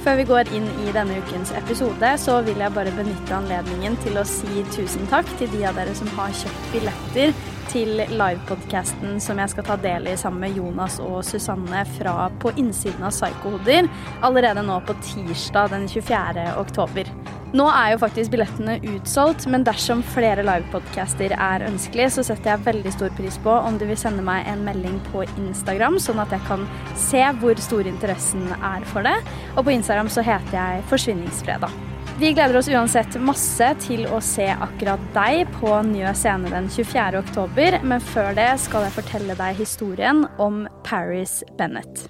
Før vi går inn i denne ukens episode, så vil jeg bare benytte anledningen til å si tusen takk til de av dere som har kjøpt billetter til livepodkasten som jeg skal ta del i sammen med Jonas og Susanne fra På innsiden av Psykohoder allerede nå på tirsdag den 24. oktober. Nå er jo faktisk billettene utsolgt, men dersom flere livepodcaster er ønskelig, så setter jeg veldig stor pris på om du vil sende meg en melding på Instagram, sånn at jeg kan se hvor stor interessen er for det. Og på Instagram så heter jeg Forsvinningsfredag. Vi gleder oss uansett masse til å se akkurat deg på Njø scene den 24. oktober, men før det skal jeg fortelle deg historien om Paris Bennett.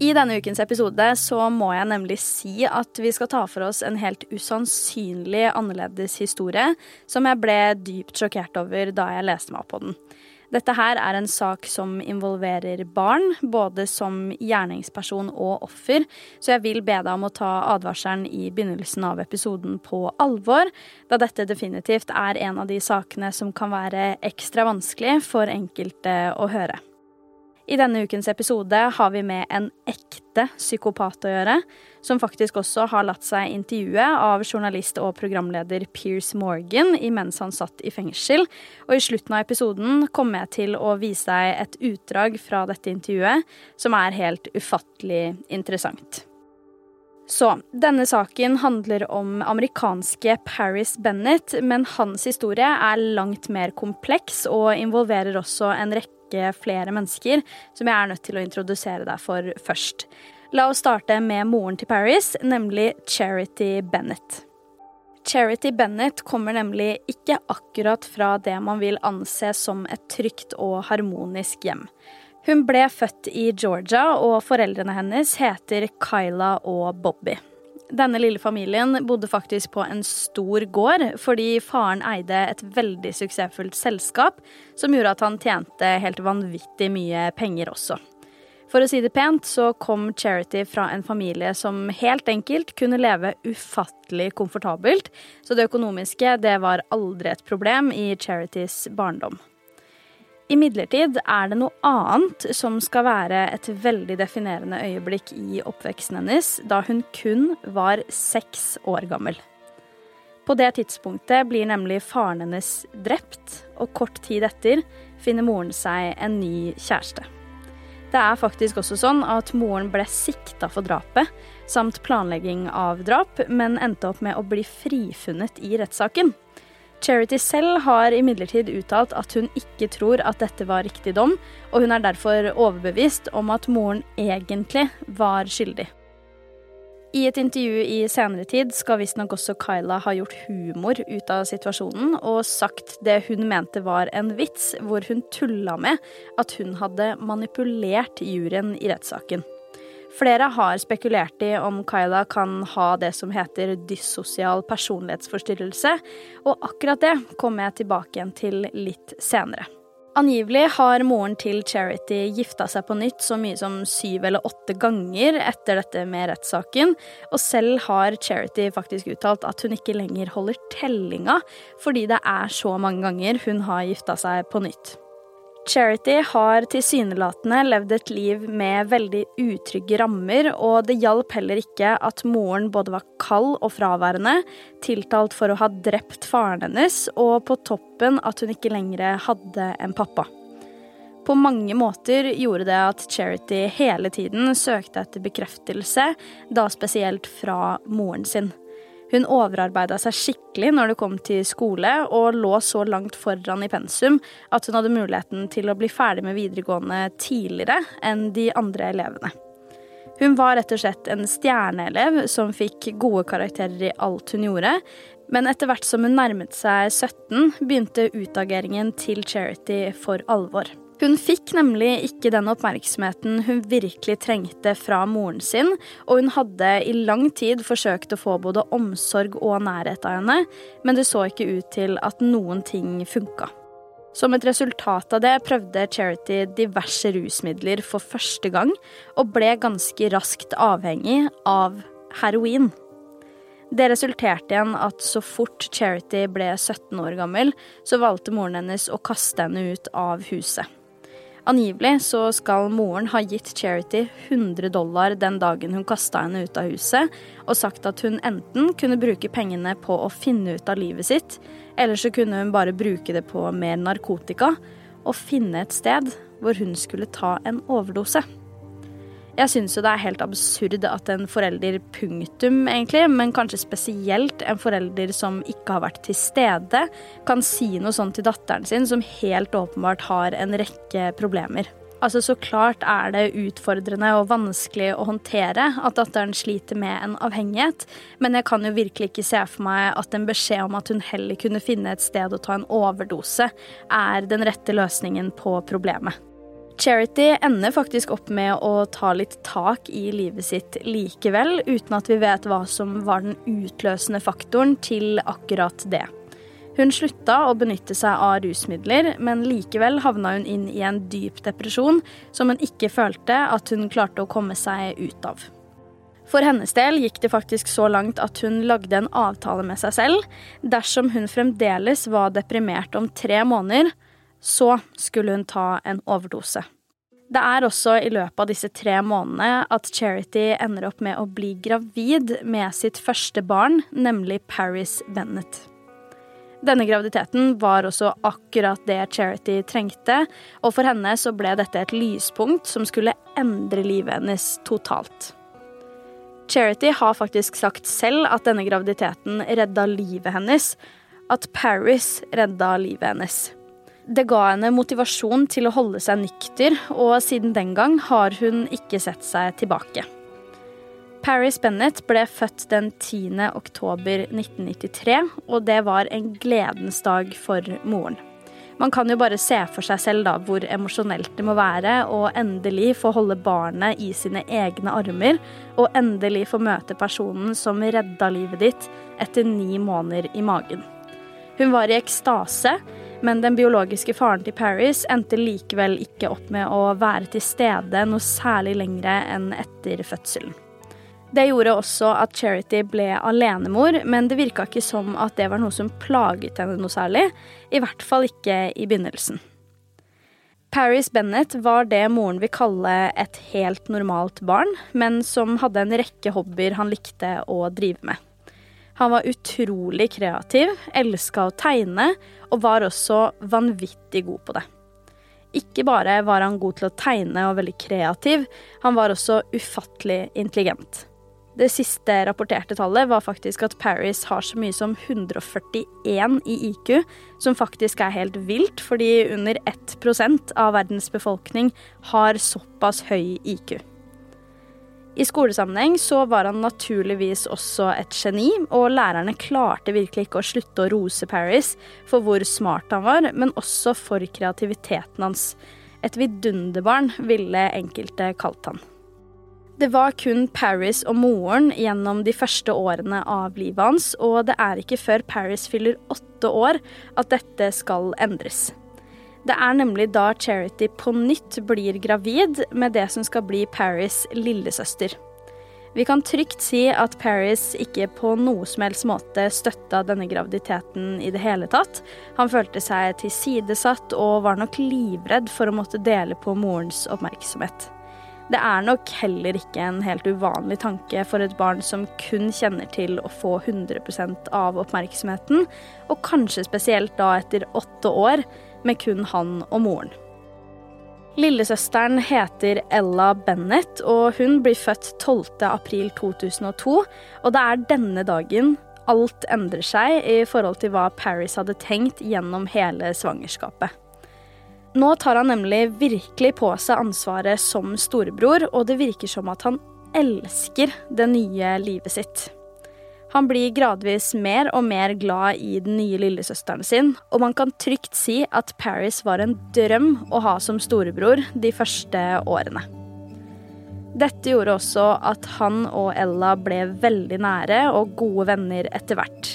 I denne ukens episode så må jeg nemlig si at vi skal ta for oss en helt usannsynlig annerledes historie, som jeg ble dypt sjokkert over da jeg leste meg opp på den. Dette her er en sak som involverer barn, både som gjerningsperson og offer, så jeg vil be deg om å ta advarselen i begynnelsen av episoden på alvor, da dette definitivt er en av de sakene som kan være ekstra vanskelig for enkelte å høre. I denne ukens episode har vi med en ekte psykopat å gjøre, som faktisk også har latt seg intervjue av journalist og programleder Pierce Morgan imens han satt i fengsel. Og i slutten av episoden kommer jeg til å vise deg et utdrag fra dette intervjuet som er helt ufattelig interessant. Så denne saken handler om amerikanske Paris Bennett, men hans historie er langt mer kompleks og involverer også en rekke rekke flere mennesker som jeg er nødt til å introdusere deg for først. La oss starte med moren til Paris, nemlig Charity Bennett. Charity Bennett kommer nemlig ikke akkurat fra det man vil anse som et trygt og harmonisk hjem. Hun ble født i Georgia, og foreldrene hennes heter Kyla og Bobby. Denne lille familien bodde faktisk på en stor gård, fordi faren eide et veldig suksessfullt selskap som gjorde at han tjente helt vanvittig mye penger også. For å si det pent så kom Charity fra en familie som helt enkelt kunne leve ufattelig komfortabelt, så det økonomiske det var aldri et problem i Charities barndom. Imidlertid er det noe annet som skal være et veldig definerende øyeblikk i oppveksten hennes, da hun kun var seks år gammel. På det tidspunktet blir nemlig faren hennes drept, og kort tid etter finner moren seg en ny kjæreste. Det er faktisk også sånn at moren ble sikta for drapet, samt planlegging av drap, men endte opp med å bli frifunnet i rettssaken. Charity selv har imidlertid uttalt at hun ikke tror at dette var riktig dom, og hun er derfor overbevist om at moren egentlig var skyldig. I et intervju i senere tid skal visstnok også Kyla ha gjort humor ut av situasjonen og sagt det hun mente var en vits, hvor hun tulla med at hun hadde manipulert juryen i rettssaken. Flere har spekulert i om Kyla kan ha det som heter dyssosial personlighetsforstyrrelse, og akkurat det kommer jeg tilbake igjen til litt senere. Angivelig har moren til Charity gifta seg på nytt så mye som syv eller åtte ganger etter dette med rettssaken, og selv har Charity faktisk uttalt at hun ikke lenger holder tellinga fordi det er så mange ganger hun har gifta seg på nytt. Charity har tilsynelatende levd et liv med veldig utrygge rammer, og det hjalp heller ikke at moren både var kald og fraværende, tiltalt for å ha drept faren hennes, og på toppen at hun ikke lenger hadde en pappa. På mange måter gjorde det at Charity hele tiden søkte etter bekreftelse, da spesielt fra moren sin. Hun overarbeida seg skikkelig når det kom til skole, og lå så langt foran i pensum at hun hadde muligheten til å bli ferdig med videregående tidligere enn de andre elevene. Hun var rett og slett en stjerneelev som fikk gode karakterer i alt hun gjorde, men etter hvert som hun nærmet seg 17, begynte utageringen til Charity for alvor. Hun fikk nemlig ikke den oppmerksomheten hun virkelig trengte fra moren sin, og hun hadde i lang tid forsøkt å få både omsorg og nærhet av henne, men det så ikke ut til at noen ting funka. Som et resultat av det prøvde Charity diverse rusmidler for første gang, og ble ganske raskt avhengig av heroin. Det resulterte igjen at så fort Charity ble 17 år gammel, så valgte moren hennes å kaste henne ut av huset. Angivelig så skal moren ha gitt Charity 100 dollar den dagen hun kasta henne ut av huset, og sagt at hun enten kunne bruke pengene på å finne ut av livet sitt, eller så kunne hun bare bruke det på mer narkotika og finne et sted hvor hun skulle ta en overdose. Jeg syns jo det er helt absurd at en forelder punktum, egentlig, men kanskje spesielt en forelder som ikke har vært til stede, kan si noe sånt til datteren sin som helt åpenbart har en rekke problemer. Altså Så klart er det utfordrende og vanskelig å håndtere at datteren sliter med en avhengighet, men jeg kan jo virkelig ikke se for meg at en beskjed om at hun heller kunne finne et sted å ta en overdose, er den rette løsningen på problemet. Charity ender faktisk opp med å ta litt tak i livet sitt likevel, uten at vi vet hva som var den utløsende faktoren til akkurat det. Hun slutta å benytte seg av rusmidler, men likevel havna hun inn i en dyp depresjon som hun ikke følte at hun klarte å komme seg ut av. For hennes del gikk det faktisk så langt at hun lagde en avtale med seg selv. Dersom hun fremdeles var deprimert om tre måneder, så skulle hun ta en overdose. Det er også i løpet av disse tre månedene at Charity ender opp med å bli gravid med sitt første barn, nemlig Paris Bennett. Denne graviditeten var også akkurat det Charity trengte, og for henne så ble dette et lyspunkt som skulle endre livet hennes totalt. Charity har faktisk sagt selv at denne graviditeten redda livet hennes, at Paris redda livet hennes. Det ga henne motivasjon til å holde seg nykter, og siden den gang har hun ikke sett seg tilbake. Paris Bennett ble født den 10. oktober 1993, og det var en gledens dag for moren. Man kan jo bare se for seg selv da hvor emosjonelt det må være å endelig få holde barnet i sine egne armer, og endelig få møte personen som redda livet ditt etter ni måneder i magen. Hun var i ekstase, men den biologiske faren til Paris endte likevel ikke opp med å være til stede noe særlig lengre enn etter fødselen. Det gjorde også at Charity ble alenemor, men det virka ikke som at det var noe som plaget henne noe særlig. I hvert fall ikke i begynnelsen. Paris Bennett var det moren vil kalle et helt normalt barn, men som hadde en rekke hobbyer han likte å drive med. Han var utrolig kreativ, elska å tegne, og var også vanvittig god på det. Ikke bare var han god til å tegne og veldig kreativ, han var også ufattelig intelligent. Det siste rapporterte tallet var faktisk at Paris har så mye som 141 i IQ, som faktisk er helt vilt, fordi under 1 av verdens befolkning har såpass høy IQ. I skolesammenheng så var han naturligvis også et geni, og lærerne klarte virkelig ikke å slutte å rose Paris for hvor smart han var, men også for kreativiteten hans. Et vidunderbarn ville enkelte kalt han. Det var kun Paris og moren gjennom de første årene av livet hans, og det er ikke før Paris fyller åtte år at dette skal endres. Det er nemlig da Charity på nytt blir gravid med det som skal bli Paris' lillesøster. Vi kan trygt si at Paris ikke på noe som helst måte støtta denne graviditeten i det hele tatt. Han følte seg tilsidesatt og var nok livredd for å måtte dele på morens oppmerksomhet. Det er nok heller ikke en helt uvanlig tanke for et barn som kun kjenner til å få 100% av oppmerksomheten, og kanskje spesielt da etter åtte år med kun han og moren. Lillesøsteren heter Ella Bennett, og hun blir født 12.4.2002. Og det er denne dagen alt endrer seg i forhold til hva Paris hadde tenkt gjennom hele svangerskapet. Nå tar han nemlig virkelig på seg ansvaret som storebror, og det virker som at han elsker det nye livet sitt. Han blir gradvis mer og mer glad i den nye lillesøsteren sin, og man kan trygt si at Paris var en drøm å ha som storebror de første årene. Dette gjorde også at han og Ella ble veldig nære og gode venner etter hvert.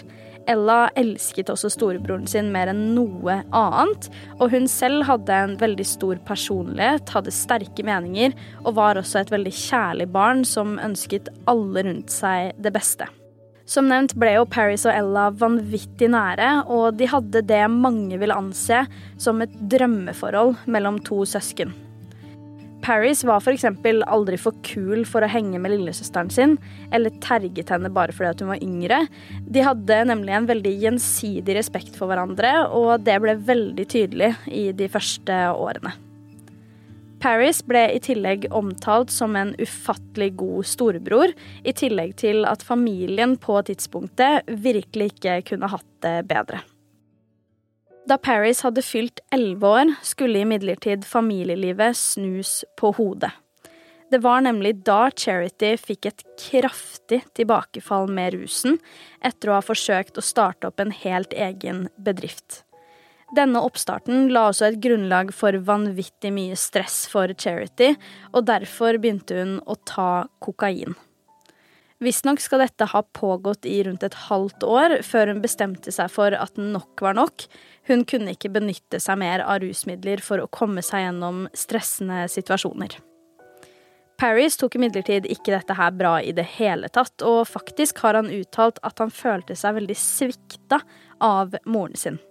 Ella elsket også storebroren sin mer enn noe annet, og hun selv hadde en veldig stor personlighet, hadde sterke meninger og var også et veldig kjærlig barn som ønsket alle rundt seg det beste. Som nevnt ble jo Paris og Ella vanvittig nære, og de hadde det mange vil anse som et drømmeforhold mellom to søsken. Paris var f.eks. aldri for kul for å henge med lillesøsteren sin, eller terget henne bare fordi hun var yngre. De hadde nemlig en veldig gjensidig respekt for hverandre, og det ble veldig tydelig i de første årene. Paris ble i tillegg omtalt som en ufattelig god storebror, i tillegg til at familien på tidspunktet virkelig ikke kunne hatt det bedre. Da Paris hadde fylt elleve år, skulle imidlertid familielivet snus på hodet. Det var nemlig da Charity fikk et kraftig tilbakefall med rusen, etter å ha forsøkt å starte opp en helt egen bedrift. Denne oppstarten la også et grunnlag for vanvittig mye stress for Charity, og derfor begynte hun å ta kokain. Visstnok skal dette ha pågått i rundt et halvt år før hun bestemte seg for at nok var nok. Hun kunne ikke benytte seg mer av rusmidler for å komme seg gjennom stressende situasjoner. Paris tok imidlertid ikke dette her bra i det hele tatt, og faktisk har han uttalt at han følte seg veldig svikta av moren sin.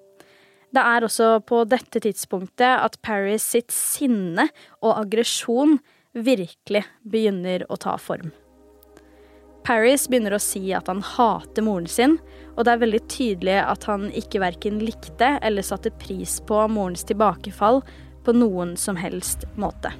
Det er også på dette tidspunktet at Paris sitt sinne og aggresjon virkelig begynner å ta form. Paris begynner å si at han hater moren sin, og det er veldig tydelig at han ikke verken likte eller satte pris på morens tilbakefall på noen som helst måte.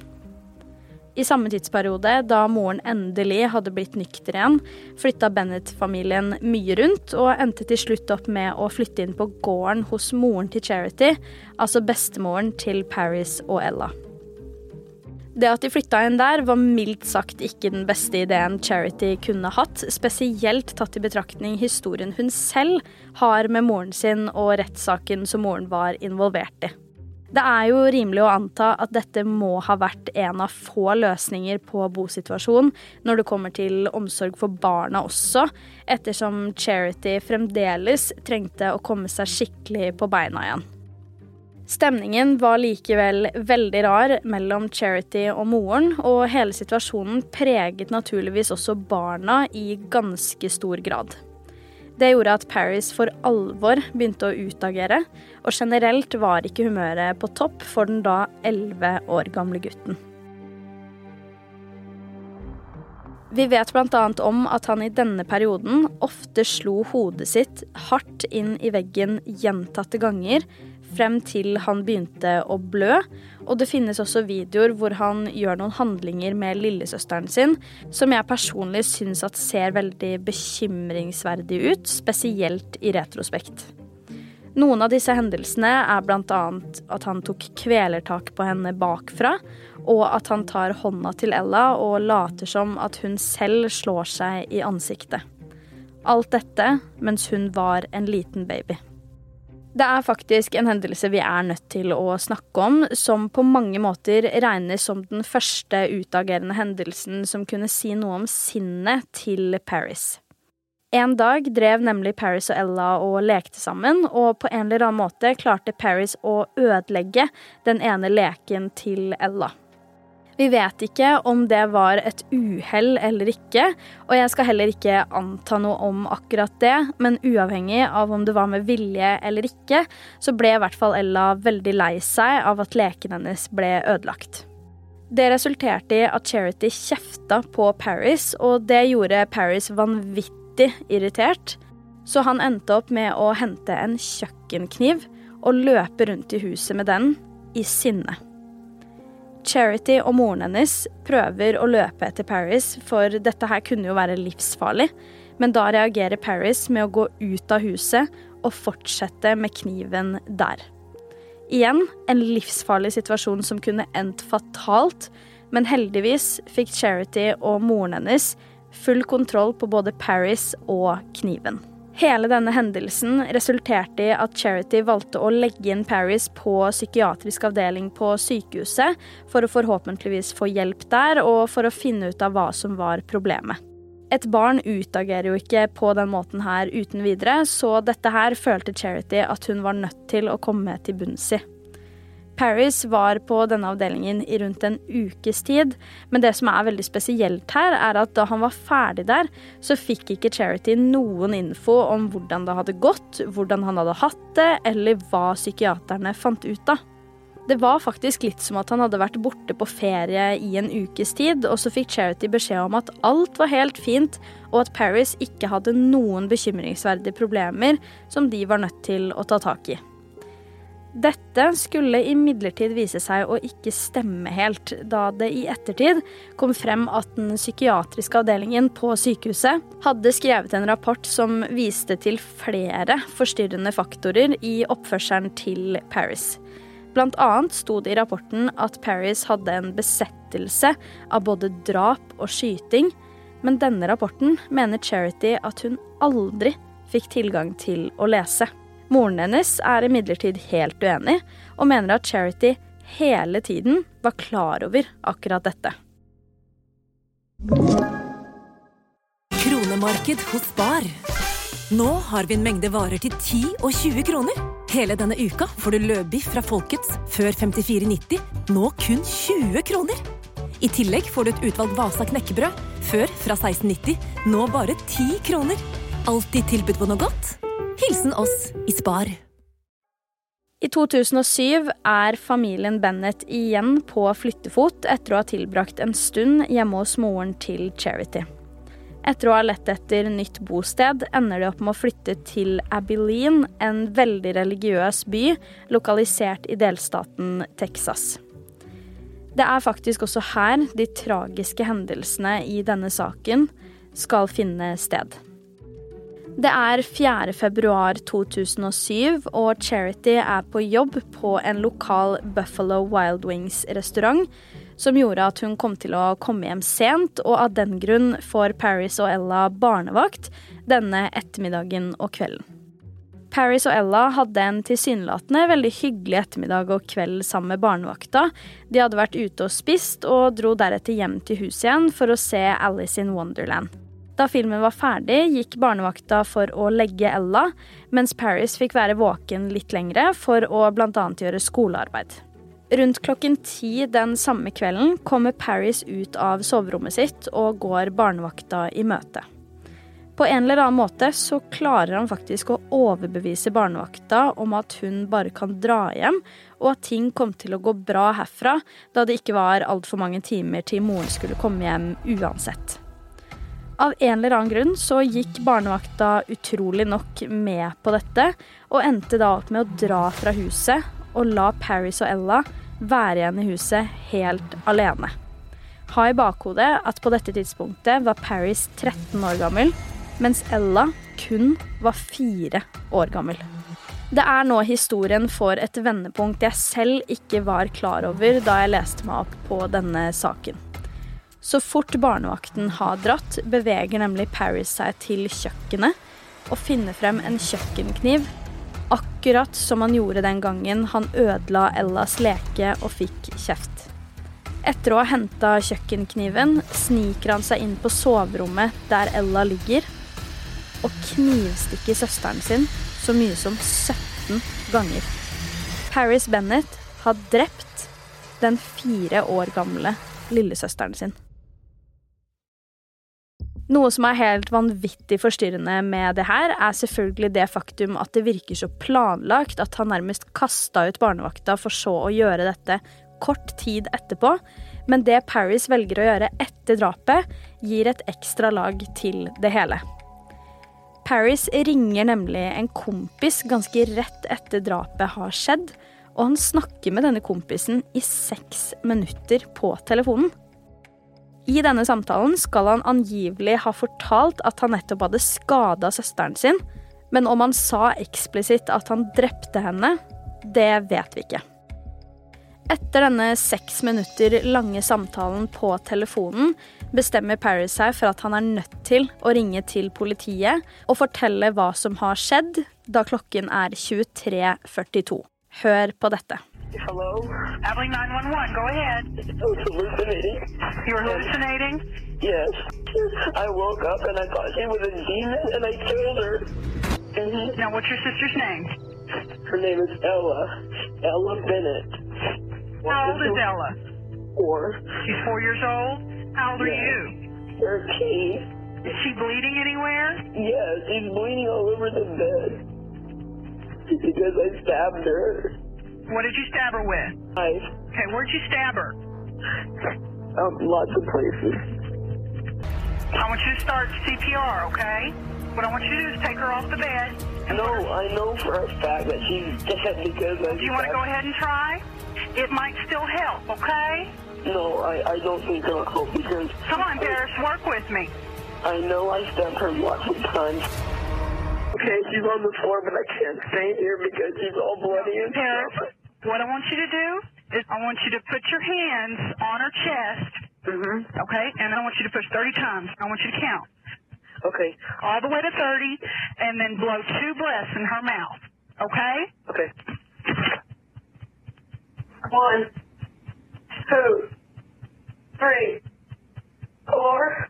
I samme tidsperiode, da moren endelig hadde blitt nykter igjen, flytta Bennett-familien mye rundt, og endte til slutt opp med å flytte inn på gården hos moren til Charity, altså bestemoren til Paris og Ella. Det at de flytta inn der, var mildt sagt ikke den beste ideen Charity kunne hatt, spesielt tatt i betraktning historien hun selv har med moren sin og rettssaken som moren var involvert i. Det er jo rimelig å anta at dette må ha vært en av få løsninger på bosituasjonen når det kommer til omsorg for barna også, ettersom Charity fremdeles trengte å komme seg skikkelig på beina igjen. Stemningen var likevel veldig rar mellom Charity og moren, og hele situasjonen preget naturligvis også barna i ganske stor grad. Det gjorde at Paris for alvor begynte å utagere, og generelt var ikke humøret på topp for den da elleve år gamle gutten. Vi vet bl.a. om at han i denne perioden ofte slo hodet sitt hardt inn i veggen gjentatte ganger frem til han begynte å blø. Og det finnes også videoer hvor han gjør noen handlinger med lillesøsteren sin som jeg personlig syns at ser veldig bekymringsverdig ut, spesielt i retrospekt. Noen av disse hendelsene er bl.a. at han tok kvelertak på henne bakfra, og at han tar hånda til Ella og later som at hun selv slår seg i ansiktet. Alt dette mens hun var en liten baby. Det er faktisk en hendelse vi er nødt til å snakke om, som på mange måter regnes som den første utagerende hendelsen som kunne si noe om sinnet til Paris. En dag drev nemlig Paris og Ella og lekte sammen, og på en eller annen måte klarte Paris å ødelegge den ene leken til Ella. Vi vet ikke om det var et uhell eller ikke, og jeg skal heller ikke anta noe om akkurat det, men uavhengig av om det var med vilje eller ikke, så ble i hvert fall Ella veldig lei seg av at leken hennes ble ødelagt. Det resulterte i at Charity kjefta på Paris, og det gjorde Paris vanvittig irritert, så han endte opp med å hente en kjøkkenkniv og løpe rundt i huset med den, i sinne. Charity og moren hennes prøver å løpe etter Paris, for dette her kunne jo være livsfarlig. Men da reagerer Paris med å gå ut av huset og fortsette med kniven der. Igjen en livsfarlig situasjon som kunne endt fatalt, men heldigvis fikk Charity og moren hennes full kontroll på både Paris og kniven. Hele denne hendelsen resulterte i at Charity valgte å legge inn Paris på psykiatrisk avdeling på sykehuset, for å forhåpentligvis få hjelp der, og for å finne ut av hva som var problemet. Et barn utagerer jo ikke på den måten her uten videre, så dette her følte Charity at hun var nødt til å komme til bunns i. Paris var på denne avdelingen i rundt en ukes tid, men det som er veldig spesielt her, er at da han var ferdig der, så fikk ikke Charity noen info om hvordan det hadde gått, hvordan han hadde hatt det, eller hva psykiaterne fant ut av. Det var faktisk litt som at han hadde vært borte på ferie i en ukes tid, og så fikk Charity beskjed om at alt var helt fint, og at Paris ikke hadde noen bekymringsverdige problemer som de var nødt til å ta tak i. Dette skulle imidlertid vise seg å ikke stemme helt, da det i ettertid kom frem at den psykiatriske avdelingen på sykehuset hadde skrevet en rapport som viste til flere forstyrrende faktorer i oppførselen til Paris. Blant annet sto det i rapporten at Paris hadde en besettelse av både drap og skyting, men denne rapporten mener Charity at hun aldri fikk tilgang til å lese. Moren hennes er imidlertid helt uenig, og mener at Charity hele tiden var klar over akkurat dette. Kronemarked hos Bar. Nå har vi en mengde varer til 10 og 20 kroner. Hele denne uka får du løbiff fra Folkets før 54,90, nå kun 20 kroner. I tillegg får du et utvalgt Vasa knekkebrød, før fra 16,90, nå bare 10 kroner. Alltid tilbud på noe godt. Hilsen oss i Spar. I 2007 er familien Bennett igjen på flyttefot etter å ha tilbrakt en stund hjemme hos moren til Charity. Etter å ha lett etter nytt bosted ender de opp med å flytte til Abilene, en veldig religiøs by lokalisert i delstaten Texas. Det er faktisk også her de tragiske hendelsene i denne saken skal finne sted. Det er 4. februar 2007, og Charity er på jobb på en lokal Buffalo Wild Wings-restaurant, som gjorde at hun kom til å komme hjem sent, og av den grunn får Paris og Ella barnevakt denne ettermiddagen og kvelden. Paris og Ella hadde en tilsynelatende veldig hyggelig ettermiddag og kveld sammen med barnevakta. De hadde vært ute og spist, og dro deretter hjem til huset igjen for å se Alice in Wonderland. Da filmen var ferdig, gikk barnevakta for å legge Ella, mens Paris fikk være våken litt lengre for å bl.a. gjøre skolearbeid. Rundt klokken ti den samme kvelden kommer Paris ut av soverommet sitt og går barnevakta i møte. På en eller annen måte så klarer han faktisk å overbevise barnevakta om at hun bare kan dra hjem, og at ting kom til å gå bra herfra, da det ikke var altfor mange timer til moren skulle komme hjem uansett. Av en eller annen grunn så gikk barnevakta utrolig nok med på dette, og endte da opp med å dra fra huset og la Paris og Ella være igjen i huset helt alene. Ha i bakhodet at på dette tidspunktet var Paris 13 år gammel, mens Ella kun var fire år gammel. Det er nå historien får et vendepunkt jeg selv ikke var klar over da jeg leste meg opp på denne saken. Så fort barnevakten har dratt, beveger nemlig Paris seg til kjøkkenet og finner frem en kjøkkenkniv, akkurat som han gjorde den gangen han ødela Ellas leke og fikk kjeft. Etter å ha henta kjøkkenkniven sniker han seg inn på soverommet der Ella ligger, og knivstikker søsteren sin så mye som 17 ganger. Paris Bennett har drept den fire år gamle lillesøsteren sin. Noe som er helt vanvittig forstyrrende med det her, er selvfølgelig det faktum at det virker så planlagt at han nærmest kasta ut barnevakta for så å gjøre dette kort tid etterpå. Men det Paris velger å gjøre etter drapet, gir et ekstra lag til det hele. Paris ringer nemlig en kompis ganske rett etter drapet har skjedd, og han snakker med denne kompisen i seks minutter på telefonen. I denne samtalen skal han angivelig ha fortalt at han nettopp hadde skada søsteren sin, men om han sa eksplisitt at han drepte henne, det vet vi ikke. Etter denne seks minutter lange samtalen på telefonen bestemmer Paris seg for at han er nødt til å ringe til politiet og fortelle hva som har skjedd, da klokken er 23.42. Hør på dette. Hello? Abilene 911, go ahead. I was hallucinating. You were hallucinating? Yes. I woke up and I thought she was a demon and I killed her. Mhm. Now, what's your sister's name? Her name is Ella. Ella Bennett. How old is Ella? Four. She's four years old. How old are Yeah. you? Thirteen. Is she bleeding anywhere? Yes, she's bleeding all over the bed. Because I stabbed her. What did you stab her with? Knife. Okay, where'd you stab her? Um, lots of places. I want you to start CPR, okay? What I want you to do is take her off the bed. No, I know for a fact that she's dead because I Do you want to go ahead and try? It might still help, okay? No, I, I don't think it'll help because Come on, Paris, work with me. I know I stabbed her lots of times. Okay, she's on the floor, but I can't stay here because she's all bloody and Paris, stuff. What I want you to do is I want you to put your hands on her chest, Mm-hmm. okay? And I want you to push 30 times. I want you to count. Okay, all the way to 30 and then blow two breaths in her mouth. Okay? okay. One, two, three, four,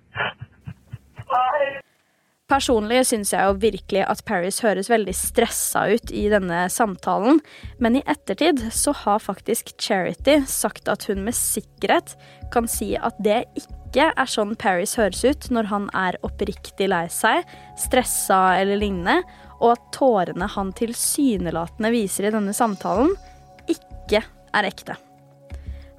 five. Personlig syns jeg jo virkelig at Paris høres veldig stressa ut i denne samtalen, men i ettertid så har faktisk Charity sagt at hun med sikkerhet kan si at det ikke er sånn Paris høres ut når han er oppriktig lei seg, stressa eller lignende, og at tårene han tilsynelatende viser i denne samtalen, ikke er ekte.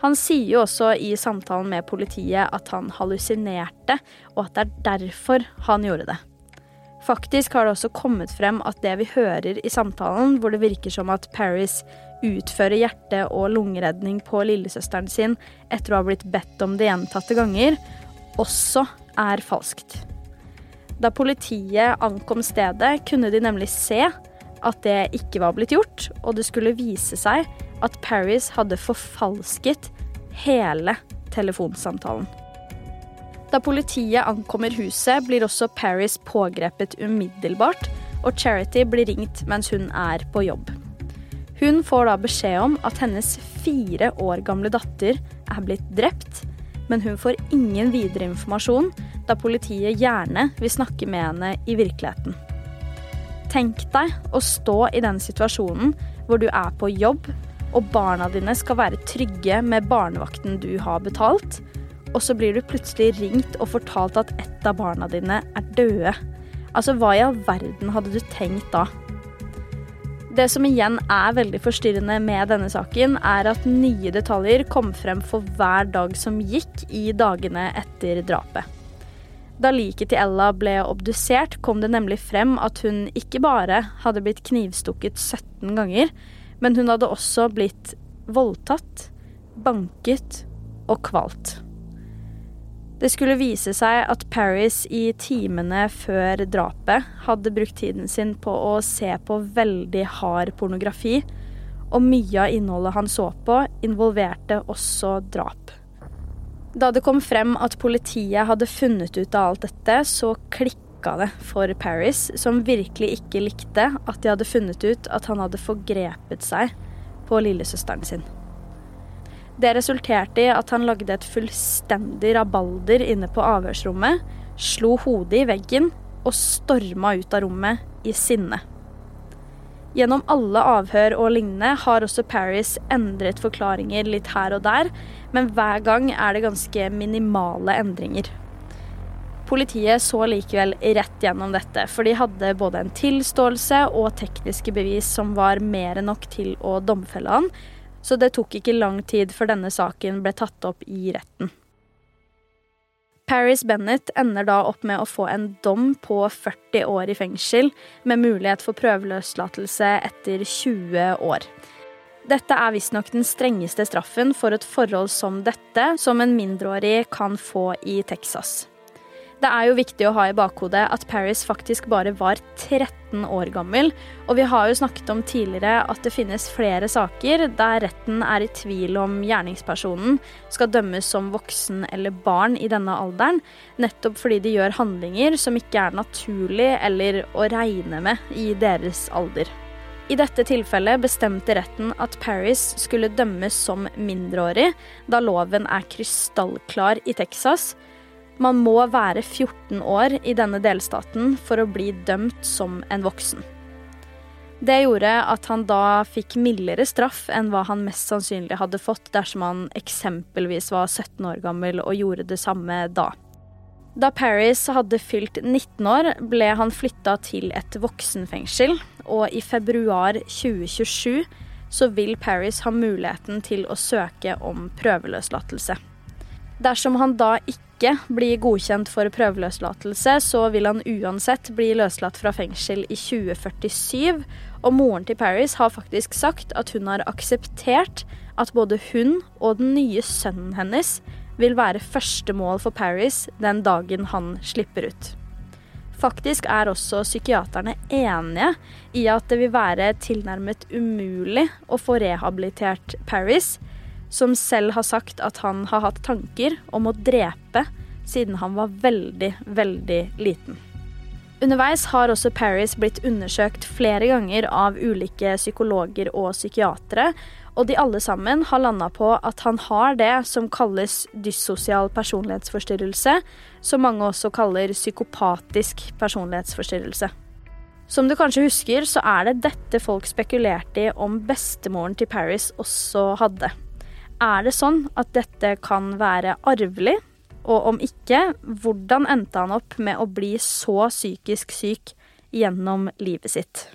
Han sier jo også i samtalen med politiet at han hallusinerte, og at det er derfor han gjorde det. Faktisk har det også kommet frem at det vi hører i samtalen, hvor det virker som at Paris utfører hjerte- og lungeredning på lillesøsteren sin etter å ha blitt bedt om det gjentatte ganger, også er falskt. Da politiet ankom stedet, kunne de nemlig se at det ikke var blitt gjort, og det skulle vise seg at Paris hadde forfalsket hele telefonsamtalen. Da politiet ankommer huset, blir også Paris pågrepet umiddelbart, og Charity blir ringt mens hun er på jobb. Hun får da beskjed om at hennes fire år gamle datter er blitt drept, men hun får ingen videre informasjon, da politiet gjerne vil snakke med henne i virkeligheten. Tenk deg å stå i den situasjonen hvor du er på jobb, og barna dine skal være trygge med barnevakten du har betalt, og så blir du plutselig ringt og fortalt at ett av barna dine er døde. Altså, hva i all verden hadde du tenkt da? Det som igjen er veldig forstyrrende med denne saken, er at nye detaljer kom frem for hver dag som gikk i dagene etter drapet. Da liket til Ella ble obdusert, kom det nemlig frem at hun ikke bare hadde blitt knivstukket 17 ganger, men hun hadde også blitt voldtatt, banket og kvalt. Det skulle vise seg at Paris i timene før drapet hadde brukt tiden sin på å se på veldig hard pornografi, og mye av innholdet han så på, involverte også drap. Da det kom frem at politiet hadde funnet ut av alt dette, så klikka det for Paris, som virkelig ikke likte at de hadde funnet ut at han hadde forgrepet seg på lillesøsteren sin. Det resulterte i at han lagde et fullstendig rabalder inne på avhørsrommet, slo hodet i veggen og storma ut av rommet i sinne. Gjennom alle avhør og lignende har også Paris endret forklaringer litt her og der, men hver gang er det ganske minimale endringer. Politiet så likevel rett gjennom dette, for de hadde både en tilståelse og tekniske bevis som var mer enn nok til å domfelle han, så det tok ikke lang tid før denne saken ble tatt opp i retten. Paris Bennett ender da opp med å få en dom på 40 år i fengsel, med mulighet for prøveløslatelse etter 20 år. Dette er visstnok den strengeste straffen for et forhold som dette som en mindreårig kan få i Texas. Det er jo viktig å ha i bakhodet at Paris faktisk bare var 13 år gammel, og vi har jo snakket om tidligere at det finnes flere saker der retten er i tvil om gjerningspersonen skal dømmes som voksen eller barn i denne alderen, nettopp fordi de gjør handlinger som ikke er naturlig eller å regne med i deres alder. I dette tilfellet bestemte retten at Paris skulle dømmes som mindreårig, da loven er krystallklar i Texas, man må være 14 år i denne delstaten for å bli dømt som en voksen. Det gjorde at han da fikk mildere straff enn hva han mest sannsynlig hadde fått dersom han eksempelvis var 17 år gammel og gjorde det samme da. Da Paris hadde fylt 19 år, ble han flytta til et voksenfengsel, og i februar 2027 så vil Paris ha muligheten til å søke om prøveløslatelse. Dersom han da ikke blir godkjent for prøveløslatelse, så vil han uansett bli løslatt fra fengsel i 2047. Og moren til Paris har faktisk sagt at hun har akseptert at både hun og den nye sønnen hennes vil være første mål for Paris den dagen han slipper ut. Faktisk er også psykiaterne enige i at det vil være tilnærmet umulig å få rehabilitert Paris som selv har sagt at han har hatt tanker om å drepe siden han var veldig, veldig liten. Underveis har også Paris blitt undersøkt flere ganger av ulike psykologer og psykiatere, og de alle sammen har landa på at han har det som kalles dyssosial personlighetsforstyrrelse, som mange også kaller psykopatisk personlighetsforstyrrelse. Som du kanskje husker, så er det dette folk spekulerte i om bestemoren til Paris også hadde. Er det sånn at dette kan være arvelig? Og om ikke, hvordan endte han opp med å bli så psykisk syk gjennom livet sitt?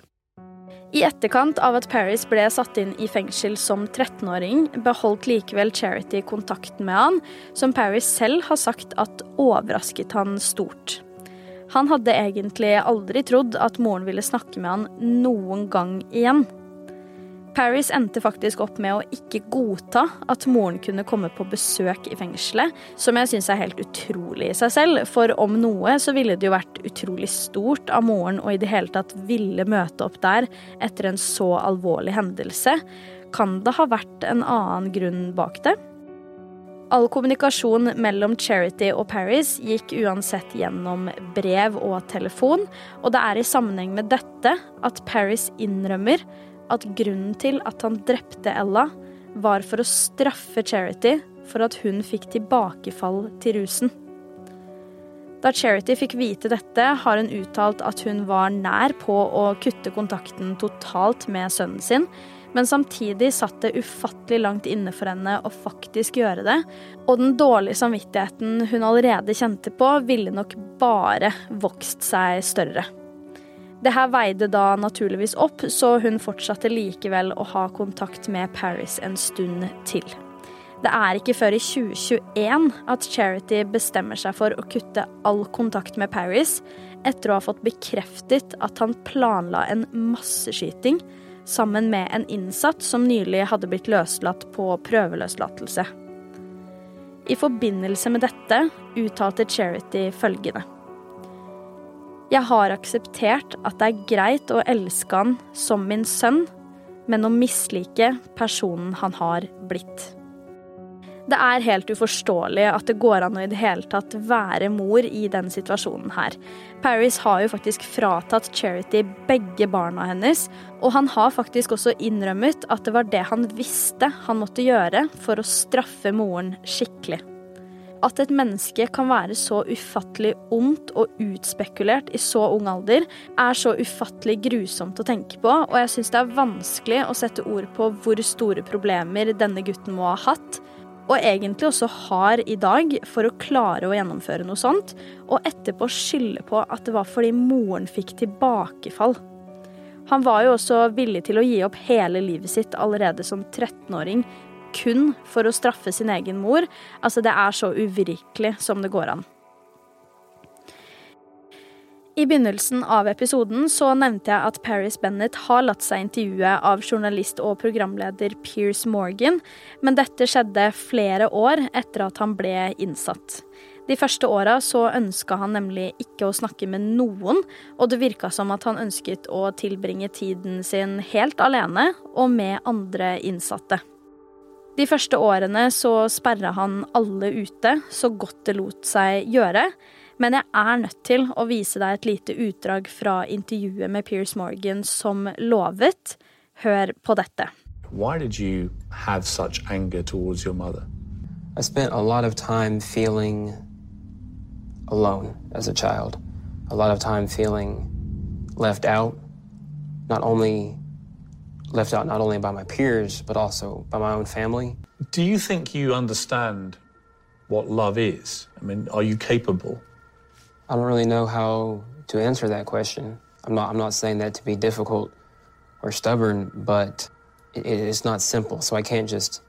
I etterkant av at Paris ble satt inn i fengsel som 13-åring, beholdt likevel Charity kontakten med han, som Paris selv har sagt at overrasket han stort. Han hadde egentlig aldri trodd at moren ville snakke med han noen gang igjen. Paris endte faktisk opp med å ikke godta at moren kunne komme på besøk i fengselet, som jeg syns er helt utrolig i seg selv, for om noe så ville det jo vært utrolig stort av moren å i det hele tatt ville møte opp der etter en så alvorlig hendelse. Kan det ha vært en annen grunn bak det? All kommunikasjon mellom Charity og Paris gikk uansett gjennom brev og telefon, og det er i sammenheng med dette at Paris innrømmer at grunnen til at han drepte Ella, var for å straffe Charity for at hun fikk tilbakefall til rusen. Da Charity fikk vite dette, har hun uttalt at hun var nær på å kutte kontakten totalt med sønnen sin, men samtidig satt det ufattelig langt inne for henne å faktisk gjøre det, og den dårlige samvittigheten hun allerede kjente på, ville nok bare vokst seg større. Det her veide da naturligvis opp, så hun fortsatte likevel å ha kontakt med Paris en stund til. Det er ikke før i 2021 at Charity bestemmer seg for å kutte all kontakt med Paris, etter å ha fått bekreftet at han planla en masseskyting sammen med en innsatt som nylig hadde blitt løslatt på prøveløslatelse. I forbindelse med dette uttalte Charity følgende. Jeg har akseptert at det er greit å elske han som min sønn, men å mislike personen han har blitt. Det er helt uforståelig at det går an å i det hele tatt være mor i den situasjonen her. Paris har jo faktisk fratatt Charity begge barna hennes, og han har faktisk også innrømmet at det var det han visste han måtte gjøre for å straffe moren skikkelig. At et menneske kan være så ufattelig ondt og utspekulert i så ung alder, er så ufattelig grusomt å tenke på, og jeg syns det er vanskelig å sette ord på hvor store problemer denne gutten må ha hatt, og egentlig også har i dag, for å klare å gjennomføre noe sånt, og etterpå skylde på at det var fordi moren fikk tilbakefall. Han var jo også villig til å gi opp hele livet sitt allerede som 13-åring kun for å straffe sin egen mor. Altså, det er så uvirkelig som det går an. I begynnelsen av episoden så nevnte jeg at Paris Bennett har latt seg intervjue av journalist og programleder Piers Morgan, men dette skjedde flere år etter at han ble innsatt. De første åra så ønska han nemlig ikke å snakke med noen, og det virka som at han ønsket å tilbringe tiden sin helt alene og med andre innsatte. De første årene så sperra han alle ute så godt det lot seg gjøre. Men jeg er nødt til å vise deg et lite utdrag fra intervjuet med Piers Morgan som lovet. Hør på dette. Why did you have such anger towards your mother? I spent a lot of time feeling alone as a child, a lot of time feeling left out, not only left out not only by my peers but also by my own family. Do you think you understand what love is? I mean, are you capable? I don't really know how to answer that question. I'm not I'm not saying that to be difficult or stubborn, but it, it's not simple. So I can't just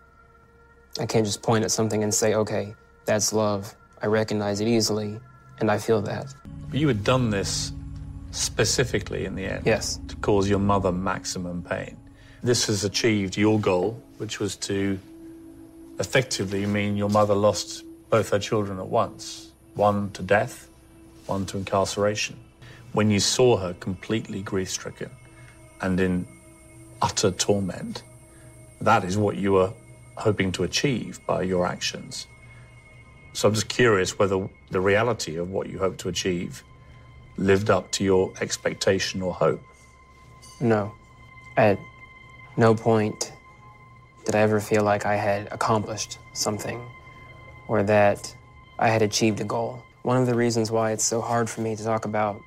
I can't just point at something and say, "Okay, that's love." I recognize it easily and I feel that. But you had done this specifically in the end. Yes. To cause your mother maximum pain. This has achieved your goal, which was to effectively mean your mother lost both her children at once one to death, one to incarceration. When you saw her completely grief stricken and in utter torment, that is what you were hoping to achieve by your actions. So I'm just curious whether the reality of what you hope to achieve lived up to your expectation or hope. No. At no point did I ever feel like I had accomplished something or that I had achieved a goal. One of the reasons why it's so hard for me to talk about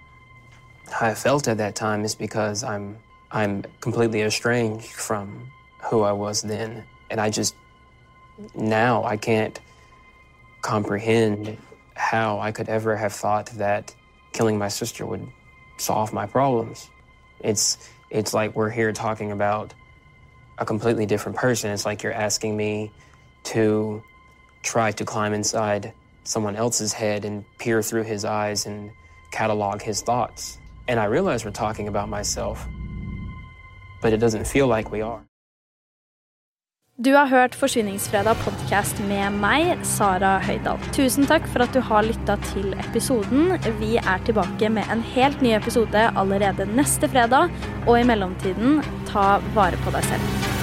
how I felt at that time is because I'm I'm completely estranged from who I was then and I just now I can't comprehend how I could ever have thought that killing my sister would solve my problems. It's it's like we're here talking about a completely different person. It's like you're asking me to try to climb inside someone else's head and peer through his eyes and catalog his thoughts. And I realize we're talking about myself, but it doesn't feel like we are. Du har hørt Forsvinningsfredag podkast med meg, Sara Høydahl. Tusen takk for at du har lytta til episoden. Vi er tilbake med en helt ny episode allerede neste fredag. Og i mellomtiden, ta vare på deg selv.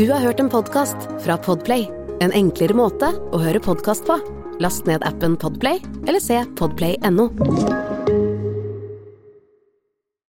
Du har hørt en podkast fra Podplay. En enklere måte å høre podkast på. Last ned appen Podplay eller se podplay.no.